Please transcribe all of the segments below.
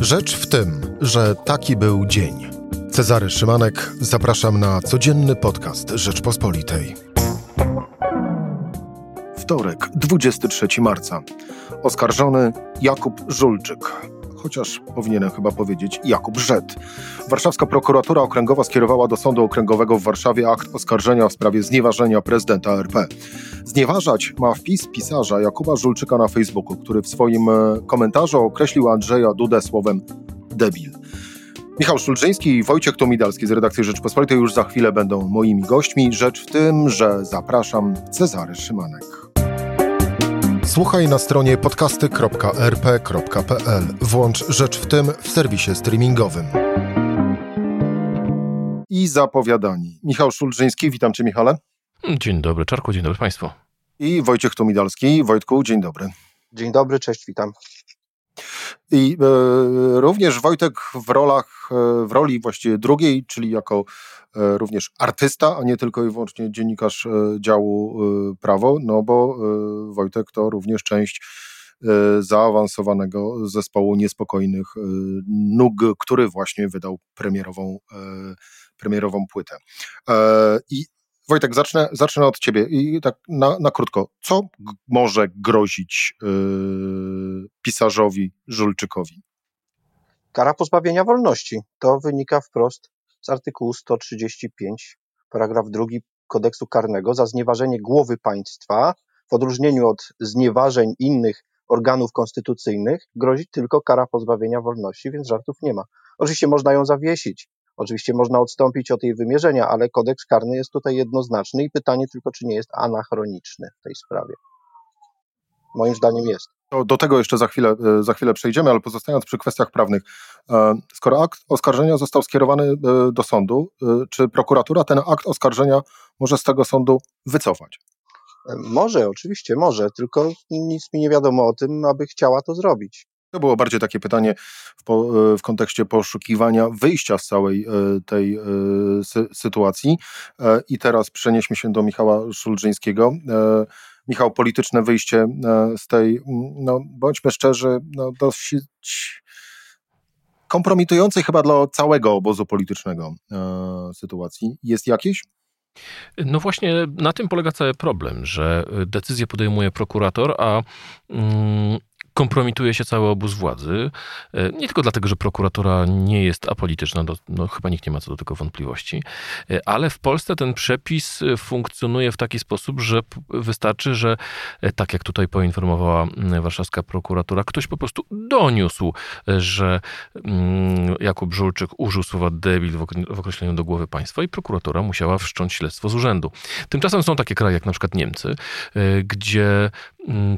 Rzecz w tym, że taki był dzień. Cezary Szymanek, zapraszam na codzienny podcast Rzeczpospolitej. Wtorek, 23 marca. Oskarżony Jakub Żulczyk chociaż powinienem chyba powiedzieć Jakub Rzet. Warszawska prokuratura okręgowa skierowała do Sądu Okręgowego w Warszawie akt oskarżenia w sprawie znieważenia prezydenta RP. Znieważać ma wpis pisarza Jakuba Żulczyka na Facebooku, który w swoim e, komentarzu określił Andrzeja Dudę słowem debil. Michał Szulczyński i Wojciech Tomidalski z redakcji Rzeczpospolitej już za chwilę będą moimi gośćmi. Rzecz w tym, że zapraszam Cezary Szymanek. Słuchaj na stronie podcasty.rp.pl. Włącz Rzecz w tym w serwisie streamingowym. I zapowiadani. Michał Szulżyński, witam Cię Michale. Dzień dobry Czarku, dzień dobry Państwu. I Wojciech Tomidalski. Wojtku, dzień dobry. Dzień dobry, cześć, witam. I e, również Wojtek w rolach, e, w roli właściwie drugiej, czyli jako również artysta, a nie tylko i wyłącznie dziennikarz e, działu e, prawo, no bo e, Wojtek to również część zaawansowanego zespołu niespokojnych nóg, który właśnie wydał premierową, premierową płytę. I Wojtek, zacznę, zacznę od ciebie i tak na, na krótko. Co może grozić pisarzowi Żulczykowi? Kara pozbawienia wolności. To wynika wprost z artykułu 135, paragraf 2 kodeksu karnego za znieważenie głowy państwa, w odróżnieniu od znieważeń innych organów konstytucyjnych, grozi tylko kara pozbawienia wolności, więc żartów nie ma. Oczywiście można ją zawiesić, Oczywiście można odstąpić od jej wymierzenia, ale kodeks karny jest tutaj jednoznaczny i pytanie tylko, czy nie jest anachroniczny w tej sprawie. Moim zdaniem jest. Do tego jeszcze za chwilę, e, za chwilę przejdziemy, ale pozostając przy kwestiach prawnych. E, skoro akt oskarżenia został skierowany e, do sądu, czy prokuratura ten akt oskarżenia może z tego sądu wycofać? Może, oczywiście może, tylko nic mi nie wiadomo o tym, aby chciała to zrobić. To było bardziej takie pytanie w, po, w kontekście poszukiwania wyjścia z całej tej sy sytuacji. I teraz przenieśmy się do Michała Szulżyńskiego. Michał, polityczne wyjście z tej, no bądźmy szczerzy, no dosyć kompromitującej chyba dla całego obozu politycznego sytuacji. Jest jakieś? No właśnie na tym polega cały problem, że decyzję podejmuje prokurator, a mm, kompromituje się cały obóz władzy. E, nie tylko dlatego, że prokuratura nie jest apolityczna, no, no, chyba nikt nie ma co do tego wątpliwości, e, ale w Polsce ten przepis e, funkcjonuje w taki sposób, że wystarczy, że tak jak tutaj poinformowała warszawska prokuratura, ktoś po prostu doniósł, że Jakub Żulczyk użył słowa debil w określeniu do głowy państwa i prokuratura musiała wszcząć śledztwo z urzędu. Tymczasem są takie kraje jak na przykład Niemcy, gdzie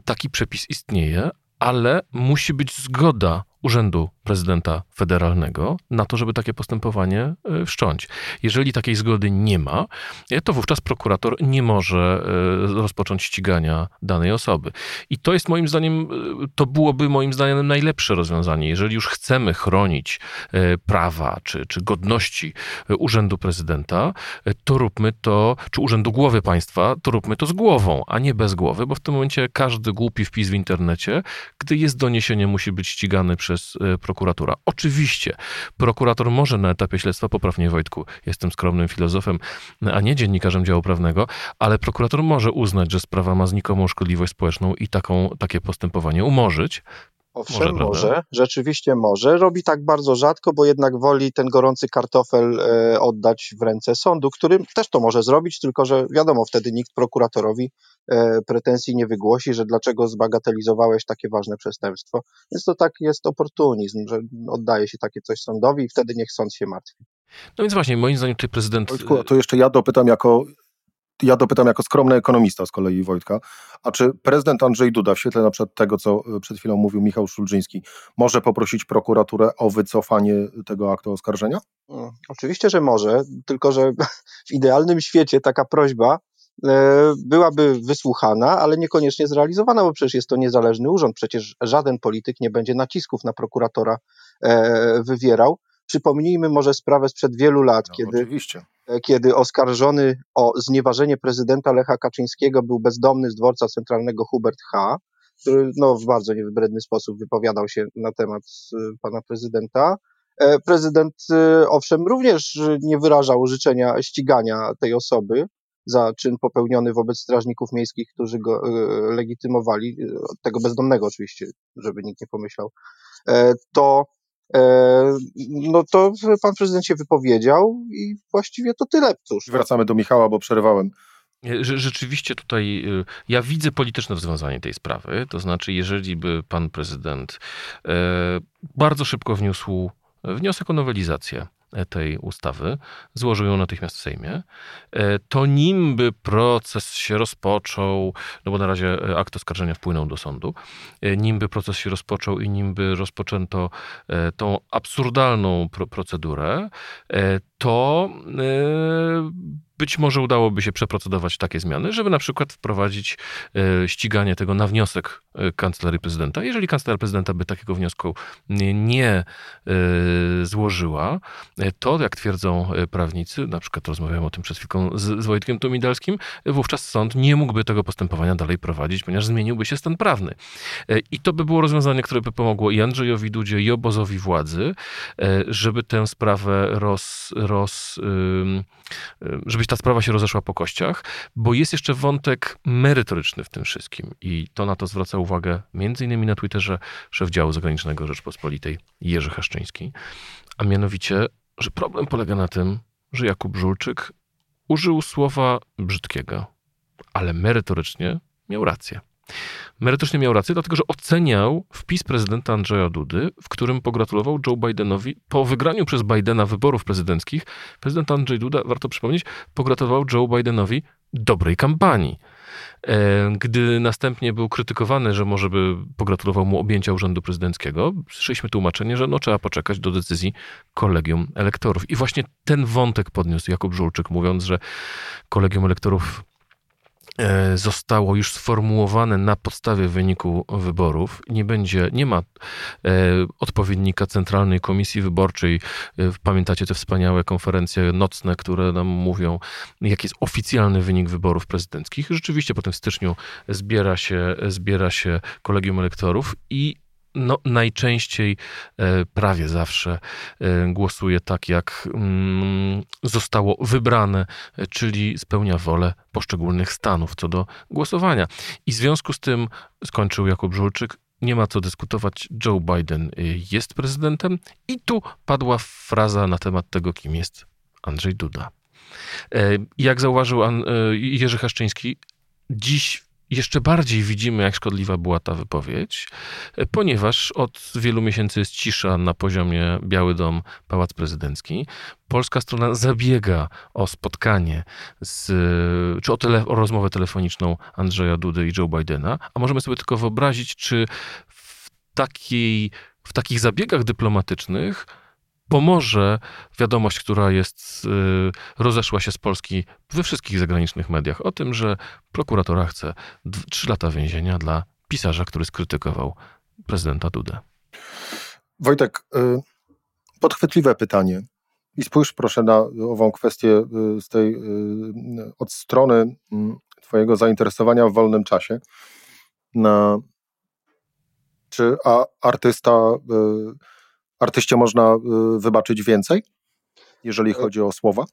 taki przepis istnieje, ale musi być zgoda Urzędu Prezydenta Federalnego na to, żeby takie postępowanie e, wszcząć. Jeżeli takiej zgody nie ma, e, to wówczas prokurator nie może e, rozpocząć ścigania danej osoby. I to jest moim zdaniem, to byłoby moim zdaniem najlepsze rozwiązanie. Jeżeli już chcemy chronić prawa czy, czy godności Urzędu Prezydenta, to róbmy to, czy Urzędu Głowy Państwa, to róbmy to z głową, a nie bez głowy, bo w tym momencie każdy głupi wpis w internecie, gdy jest doniesienie, musi być ścigany przez e, prokuratura. Oczywiście prokurator może na etapie śledztwa, poprawnie Wojtku, jestem skromnym filozofem, a nie dziennikarzem działu prawnego, ale prokurator może uznać, że sprawa ma znikomą szkodliwość społeczną i taką, takie postępowanie umorzyć. Owszem, może, może, rzeczywiście może. Robi tak bardzo rzadko, bo jednak woli ten gorący kartofel e, oddać w ręce sądu, który też to może zrobić, tylko że wiadomo, wtedy nikt prokuratorowi e, pretensji nie wygłosi, że dlaczego zbagatelizowałeś takie ważne przestępstwo. Więc to tak jest oportunizm, że oddaje się takie coś sądowi i wtedy niech sąd się martwi. No więc właśnie, moim zdaniem tutaj prezydent... Wojtku, to jeszcze ja dopytam jako ja dopytam jako skromny ekonomista z kolei Wojtka, a czy prezydent Andrzej Duda w świetle na przykład tego, co e, przed chwilą mówił Michał Szulżyński, może poprosić prokuraturę o wycofanie tego aktu oskarżenia? Oczywiście, że może, tylko że w idealnym świecie taka prośba e, byłaby wysłuchana, ale niekoniecznie zrealizowana, bo przecież jest to niezależny urząd, przecież żaden polityk nie będzie nacisków na prokuratora e, wywierał. Przypomnijmy może sprawę sprzed wielu lat, no, kiedy, oczywiście. E, kiedy oskarżony o znieważenie prezydenta Lecha Kaczyńskiego był bezdomny z dworca centralnego Hubert H., który no, w bardzo niewybredny sposób wypowiadał się na temat pana prezydenta. Prezydent, owszem, również nie wyrażał życzenia ścigania tej osoby za czyn popełniony wobec strażników miejskich, którzy go legitymowali, tego bezdomnego oczywiście, żeby nikt nie pomyślał, to no to pan prezydent się wypowiedział i właściwie to tyle. Cóż. Wracamy do Michała, bo przerywałem. Rzeczywiście tutaj y, ja widzę polityczne rozwiązanie tej sprawy. To znaczy, jeżeli by pan prezydent e, bardzo szybko wniósł wniosek o nowelizację tej ustawy, złożył ją natychmiast w Sejmie, e, to nim by proces się rozpoczął, no bo na razie e, akt oskarżenia wpłynął do sądu, e, nim by proces się rozpoczął i nim by rozpoczęto tą absurdalną procedurę, to być może udałoby się przeprocedować takie zmiany, żeby na przykład wprowadzić e, ściganie tego na wniosek e, kancelarii prezydenta. Jeżeli kancelaria prezydenta by takiego wniosku nie e, złożyła, to jak twierdzą prawnicy, na przykład rozmawiałem o tym przed chwilką z, z Wojtkiem Tomidalskim, wówczas sąd nie mógłby tego postępowania dalej prowadzić, ponieważ zmieniłby się stan prawny. I to by było rozwiązanie, które by pomogło i Andrzejowi Dudzie, i obozowi władzy, żeby tę sprawę roz, roz żeby ta sprawa się rozeszła po kościach, bo jest jeszcze wątek merytoryczny w tym wszystkim i to na to zwraca uwagę między innymi na Twitterze szef działu zagranicznego Rzeczpospolitej Jerzy Haszczyński, a mianowicie, że problem polega na tym, że Jakub Żulczyk użył słowa brzydkiego, ale merytorycznie miał rację. Merytorycznie miał rację, dlatego że oceniał wpis prezydenta Andrzeja Dudy, w którym pogratulował Joe Bidenowi po wygraniu przez Bidena wyborów prezydenckich. Prezydent Andrzej Duda, warto przypomnieć, pogratulował Joe Bidenowi dobrej kampanii. E, gdy następnie był krytykowany, że może by pogratulował mu objęcia urzędu prezydenckiego, słyszeliśmy tłumaczenie, że no, trzeba poczekać do decyzji kolegium elektorów. I właśnie ten wątek podniósł Jakub Żulczyk, mówiąc, że kolegium elektorów zostało już sformułowane na podstawie wyniku wyborów. Nie będzie, nie ma e, odpowiednika Centralnej Komisji Wyborczej. E, pamiętacie te wspaniałe konferencje nocne, które nam mówią, jaki jest oficjalny wynik wyborów prezydenckich. Rzeczywiście potem w styczniu zbiera się, zbiera się kolegium elektorów i no, najczęściej, e, prawie zawsze e, głosuje tak, jak mm, zostało wybrane, czyli spełnia wolę poszczególnych stanów co do głosowania. I w związku z tym skończył Jakub Żulczyk. Nie ma co dyskutować. Joe Biden jest prezydentem, i tu padła fraza na temat tego, kim jest Andrzej Duda. E, jak zauważył Jerzy Haszczyński, dziś jeszcze bardziej widzimy, jak szkodliwa była ta wypowiedź, ponieważ od wielu miesięcy jest cisza na poziomie Biały Dom, Pałac Prezydencki. Polska strona zabiega o spotkanie z, czy o, tele, o rozmowę telefoniczną Andrzeja Dudy i Joe Bidena, a możemy sobie tylko wyobrazić, czy w, takiej, w takich zabiegach dyplomatycznych pomoże wiadomość, która jest, y, rozeszła się z Polski we wszystkich zagranicznych mediach o tym, że prokuratora chce trzy lata więzienia dla pisarza, który skrytykował prezydenta Dudę. Wojtek, y, podchwytliwe pytanie. I spójrz proszę na ową kwestię y, z tej, od strony mm, Twojego zainteresowania w wolnym czasie. Na, czy a artysta artyście można y, wybaczyć więcej, jeżeli e, chodzi o słowa?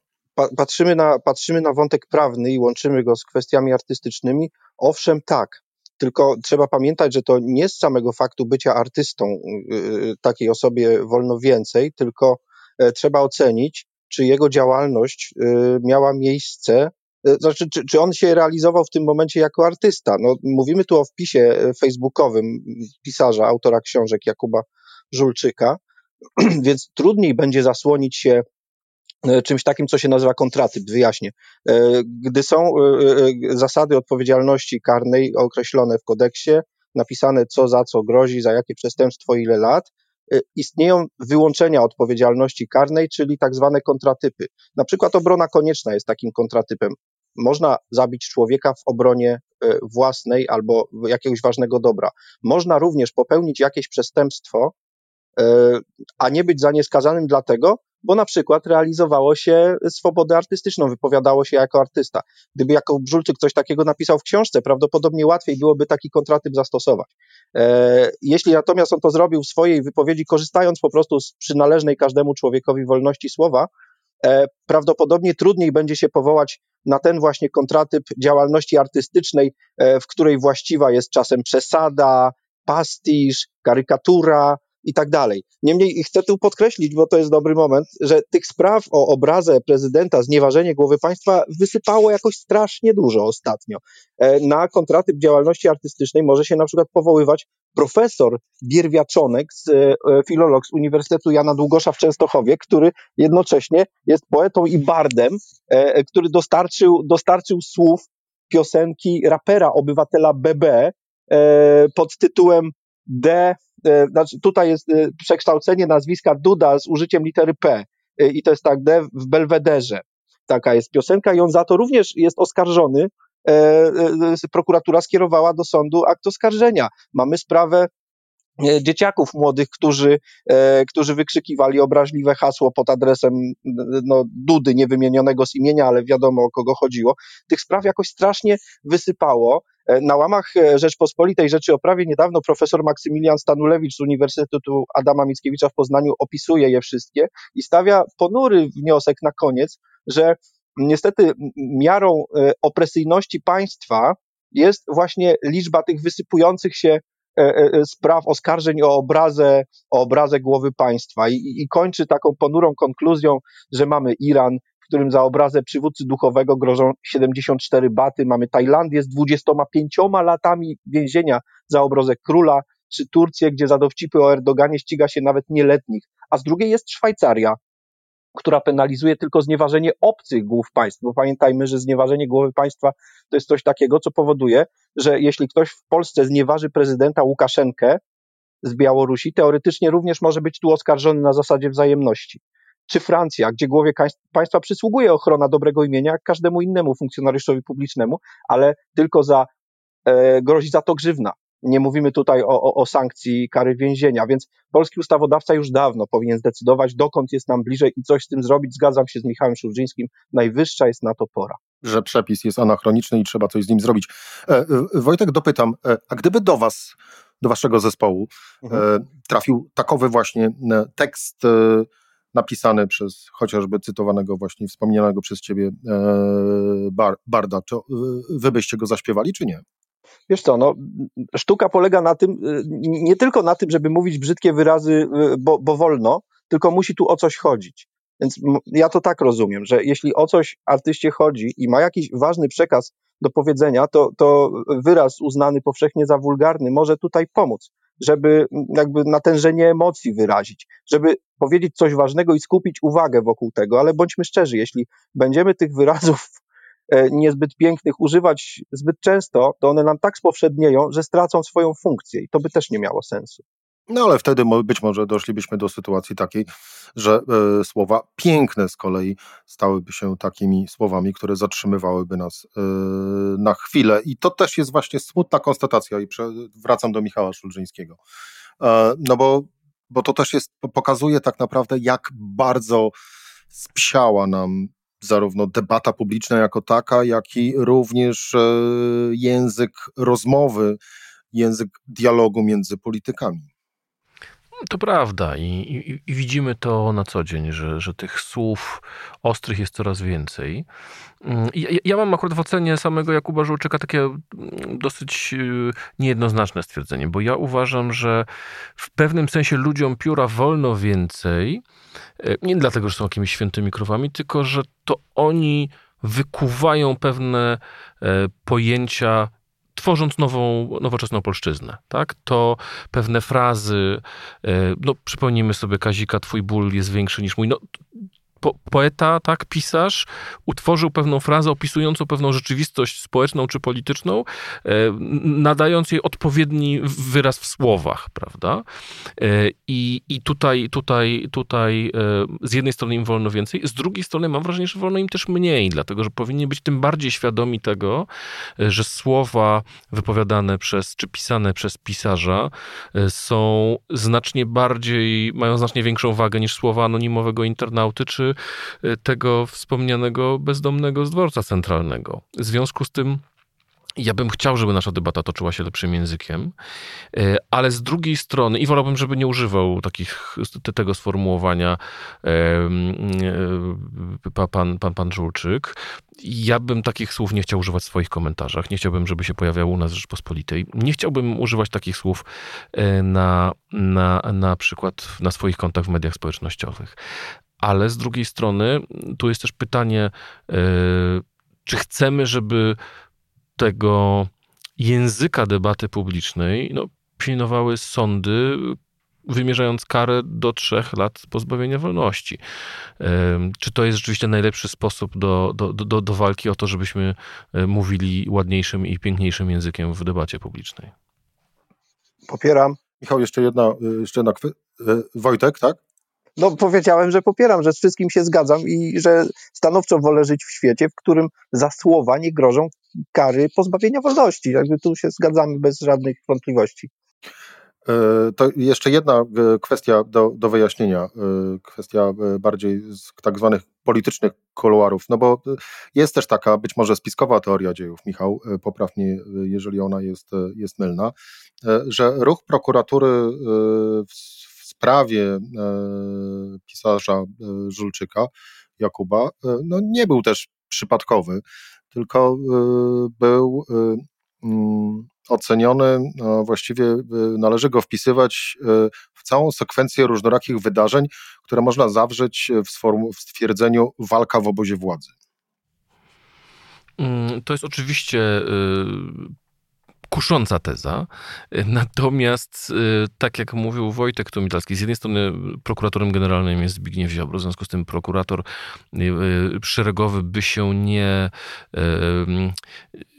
Patrzymy na, patrzymy na wątek prawny i łączymy go z kwestiami artystycznymi. Owszem, tak. Tylko trzeba pamiętać, że to nie z samego faktu bycia artystą y, y, takiej osobie wolno więcej, tylko e, trzeba ocenić, czy jego działalność miała miejsce, e, znaczy, czy, czy on się realizował w tym momencie jako artysta. No, mówimy tu o wpisie facebookowym pisarza, autora książek Jakuba Żulczyka, więc trudniej będzie zasłonić się e, czymś takim, co się nazywa kontratyp, wyjaśnię. E, gdy są e, zasady odpowiedzialności karnej określone w kodeksie, napisane co za co grozi, za jakie przestępstwo, ile lat, istnieją wyłączenia odpowiedzialności karnej, czyli tak zwane kontratypy. Na przykład obrona konieczna jest takim kontratypem. Można zabić człowieka w obronie własnej albo jakiegoś ważnego dobra. Można również popełnić jakieś przestępstwo, a nie być za nie skazanym dlatego, bo na przykład realizowało się swobodę artystyczną, wypowiadało się jako artysta. Gdyby jako Brzulczyk coś takiego napisał w książce, prawdopodobnie łatwiej byłoby taki kontratyp zastosować. E, jeśli natomiast on to zrobił w swojej wypowiedzi, korzystając po prostu z przynależnej każdemu człowiekowi wolności słowa, e, prawdopodobnie trudniej będzie się powołać na ten właśnie kontratyp działalności artystycznej, e, w której właściwa jest czasem przesada, pastisz, karykatura, i tak dalej. Niemniej chcę tu podkreślić, bo to jest dobry moment, że tych spraw o obrazę prezydenta, znieważenie głowy państwa wysypało jakoś strasznie dużo ostatnio. E, na kontratyp działalności artystycznej może się na przykład powoływać profesor Bierwiaczonek, z, e, filolog z Uniwersytetu Jana Długosza w Częstochowie, który jednocześnie jest poetą i bardem, e, który dostarczył, dostarczył słów piosenki rapera, obywatela BB pod tytułem D E, znaczy tutaj jest e, przekształcenie nazwiska Duda z użyciem litery P e, i to jest tak D w Belwederze. Taka jest piosenka i on za to również jest oskarżony. Prokuratura skierowała do sądu akt oskarżenia. Mamy sprawę dzieciaków młodych, którzy, którzy wykrzykiwali obraźliwe hasło pod adresem no, Dudy, niewymienionego z imienia, ale wiadomo o kogo chodziło. Tych spraw jakoś strasznie wysypało. E, na łamach e, Rzeczpospolitej Rzeczy o Prawie niedawno profesor Maksymilian Stanulewicz z Uniwersytetu Adama Mickiewicza w Poznaniu opisuje je wszystkie i stawia ponury wniosek na koniec, że niestety miarą e, opresyjności państwa jest właśnie liczba tych wysypujących się spraw, oskarżeń o obrazę, o obrazę głowy państwa I, i kończy taką ponurą konkluzją, że mamy Iran, którym za obrazę przywódcy duchowego grożą 74 baty. Mamy Tajlandię z 25 latami więzienia za obrazę króla, czy Turcję, gdzie za dowcipy o Erdoganie ściga się nawet nieletnich. A z drugiej jest Szwajcaria, która penalizuje tylko znieważenie obcych głów państw, bo pamiętajmy, że znieważenie głowy państwa to jest coś takiego, co powoduje, że jeśli ktoś w Polsce znieważy prezydenta Łukaszenkę z Białorusi, teoretycznie również może być tu oskarżony na zasadzie wzajemności czy Francja, gdzie głowie państwa przysługuje ochrona dobrego imienia jak każdemu innemu funkcjonariuszowi publicznemu, ale tylko za, e, grozi za to grzywna. Nie mówimy tutaj o, o, o sankcji kary więzienia, więc polski ustawodawca już dawno powinien zdecydować, dokąd jest nam bliżej i coś z tym zrobić. Zgadzam się z Michałem Szurżyńskim, najwyższa jest na to pora. Że przepis jest anachroniczny i trzeba coś z nim zrobić. E, e, Wojtek, dopytam, e, a gdyby do Was, do Waszego zespołu mhm. e, trafił takowy właśnie e, tekst e, napisany przez chociażby cytowanego właśnie, wspomnianego przez ciebie e, bar, Barda, to wy byście go zaśpiewali, czy nie? Wiesz co, no, sztuka polega na tym, e, nie tylko na tym, żeby mówić brzydkie wyrazy, e, bo, bo wolno, tylko musi tu o coś chodzić. Więc ja to tak rozumiem, że jeśli o coś artyście chodzi i ma jakiś ważny przekaz do powiedzenia, to, to wyraz uznany powszechnie za wulgarny może tutaj pomóc żeby jakby natężenie emocji wyrazić, żeby powiedzieć coś ważnego i skupić uwagę wokół tego, ale bądźmy szczerzy, jeśli będziemy tych wyrazów niezbyt pięknych używać zbyt często, to one nam tak spowszednieją, że stracą swoją funkcję i to by też nie miało sensu. No ale wtedy być może doszlibyśmy do sytuacji takiej, że e, słowa piękne z kolei stałyby się takimi słowami, które zatrzymywałyby nas e, na chwilę. I to też jest właśnie smutna konstatacja i prze, wracam do Michała Szulżyńskiego. E, no bo, bo to też jest, pokazuje tak naprawdę, jak bardzo spsiała nam zarówno debata publiczna jako taka, jak i również e, język rozmowy, język dialogu między politykami. To prawda I, i, i, widzimy to na co dzień, że, że tych słów ostrych jest coraz więcej. Mm, ja, ja mam akurat w ocenie samego Jakuba Żółczyka takie mm, dosyć y, niejednoznaczne stwierdzenie, bo ja uważam, że w pewnym sensie ludziom pióra wolno więcej, e, nie dlatego, że są jakimiś świętymi krowami, tylko że to oni wykuwają pewne e, pojęcia tworząc nową, nowoczesną polszczyznę, tak? To pewne frazy, e, no przypomnijmy sobie Kazika, twój ból jest większy niż mój, no po, poeta, tak, pisarz, utworzył pewną frazę opisującą pewną rzeczywistość społeczną czy polityczną, e, nadając jej odpowiedni wyraz w słowach, prawda? E, I, i tutaj, tutaj, tutaj e, z jednej strony im wolno więcej, z drugiej strony mam wrażenie, że wolno im też mniej, dlatego że powinni być tym bardziej świadomi tego, że słowa wypowiadane przez, czy pisane przez pisarza są znacznie bardziej, mają znacznie większą wagę niż słowa anonimowego internauty, czy Y, tego wspomnianego bezdomnego z dworca centralnego. W związku z tym ja bym chciał, żeby nasza debata toczyła się lepszym językiem, y, ale z drugiej strony, i wolałbym, żeby nie używał takich, tego sformułowania y, pan, pan, pan Żulczyk. Ja bym takich słów nie chciał używać w swoich komentarzach. Nie chciałbym, żeby się pojawiało u nas w Rzeczpospolitej. Nie chciałbym używać takich słów na, na, na przykład na swoich kontach w mediach społecznościowych ale z drugiej strony tu jest też pytanie, e, czy chcemy, żeby tego języka debaty publicznej no, pilnowały sądy, wymierzając karę do trzech lat pozbawienia wolności. E, czy to jest rzeczywiście najlepszy sposób do, do, do, do walki o to, żebyśmy e, mówili ładniejszym i piękniejszym językiem w debacie publicznej? Popieram. Michał, jeszcze jedna, jeszcze jedna. Wojtek, tak? No powiedziałem, że popieram, że z wszystkim się zgadzam i że stanowczo wolę żyć w świecie, w którym za słowa nie grożą kary pozbawienia wolności. Jakby tu się zgadzamy bez żadnych wątpliwości. E, to jeszcze jedna e, kwestia do, do wyjaśnienia, e, kwestia bardziej z tak zwanych politycznych kuluarów, no bo jest też taka być może spiskowa teoria dziejów, Michał, poprawnie, jeżeli ona jest, jest mylna, że ruch prokuratury w sprawie e, pisarza e, Żulczyka, Jakuba, e, no nie był też przypadkowy, tylko był mm, oceniony, właściwie należy go wpisywać w całą sekwencję różnorakich wydarzeń, które można zawrzeć w stwierdzeniu walka w obozie władzy. Mm, to jest oczywiście kusząca teza. Natomiast, y, tak jak mówił Wojtek Tomitalski, z jednej strony prokuratorem generalnym jest Zbigniew Ziobro, w związku z tym prokurator y, szeregowy by się nie,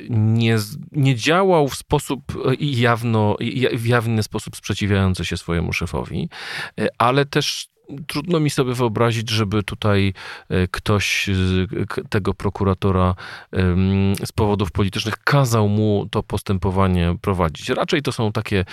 nie, nie działał w sposób jawno, w jawny sposób sprzeciwiający się swojemu szefowi, ale też trudno mi sobie wyobrazić, żeby tutaj e, ktoś tego prokuratora z powodów politycznych kazał mu to postępowanie prowadzić. Raczej to są takie,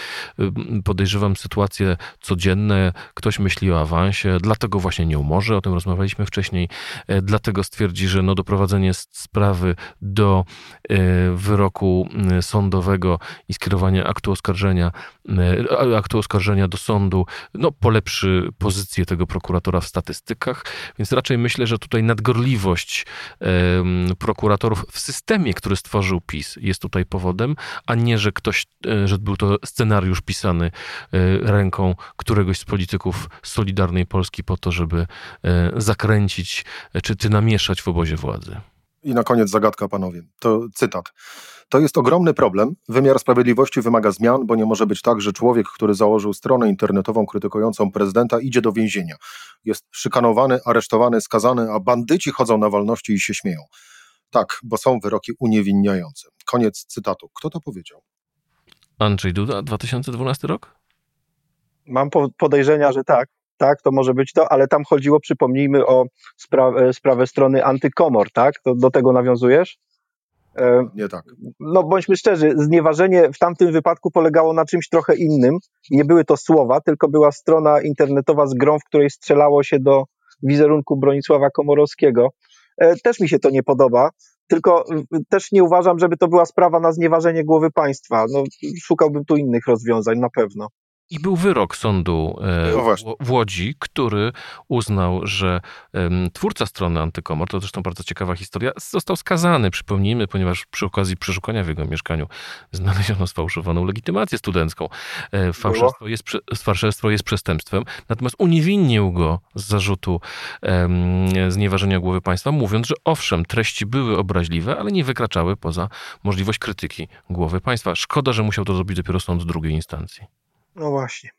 podejrzewam, sytuacje codzienne. Ktoś myśli o awansie, dlatego właśnie nie umorzy, o tym rozmawialiśmy wcześniej, e, dlatego stwierdzi, że no doprowadzenie sprawy do e, wyroku sądowego i skierowanie aktu oskarżenia, aktu oskarżenia do sądu, no polepszy pozycję tego prokuratora w statystykach, więc raczej myślę, że tutaj nadgorliwość prokuratorów w systemie, który stworzył PiS, jest tutaj powodem, a nie, że ktoś, e, że był to scenariusz pisany e, ręką któregoś z polityków Solidarnej Polski po to, żeby e, zakręcić czy, czy namieszać w obozie władzy. I na koniec zagadka, panowie. To cytat. To jest ogromny problem. Wymiar sprawiedliwości wymaga zmian, bo nie może być tak, że człowiek, który założył stronę internetową krytykującą prezydenta, idzie do więzienia. Jest szykanowany, aresztowany, skazany, a bandyci chodzą na wolności i się śmieją. Tak, bo są wyroki uniewinniające. Koniec cytatu. Kto to powiedział? Andrzej Duda, 2012 rok? Mam podejrzenia, że tak. Tak, to może być to, ale tam chodziło, przypomnijmy, o spra sprawę strony antykomor, tak? To do tego nawiązujesz? E, nie tak. No bądźmy szczerzy, znieważenie w tamtym wypadku polegało na czymś trochę innym. Nie były to słowa, tylko była strona internetowa z grą, w której strzelało się do wizerunku Bronisława Komorowskiego. E, też mi się to nie podoba, tylko też nie uważam, żeby to była sprawa na znieważenie głowy państwa. No, szukałbym tu innych rozwiązań na pewno. I był wyrok sądu e, no w Łodzi, który uznał, że twórca strony Antykomor, to zresztą bardzo ciekawa historia, został skazany, przypomnijmy, ponieważ przy okazji przeszukania w jego mieszkaniu znaleziono sfałszowaną legitymację studencką. E, fałszerstwo jest, fałszerstwo jest przestępstwem, natomiast uniewinnił go z zarzutu znieważenia głowy państwa, mówiąc, że owszem, treści były obraźliwe, ale nie wykraczały poza możliwość krytyki głowy państwa. Szkoda, że musiał to zrobić dopiero sąd drugiej instancji. No właśnie.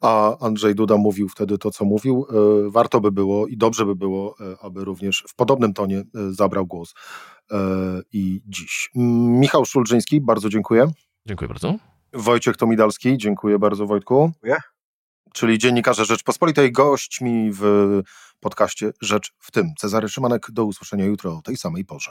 A Andrzej Duda mówił wtedy to, co mówił. E, warto by było i dobrze by było, e, aby również w podobnym tonie e, zabrał głos i dziś. Michał Szulżyński, bardzo dziękuję. Dziękuję bardzo. Wojciech Tomidalski, dziękuję bardzo Wojtku. Dziękuję. Czyli dziennikarze Rzeczpospolitej, gośćmi w podcaście Rzecz w tym. Cezary Szymanek, do usłyszenia jutro o tej samej porze.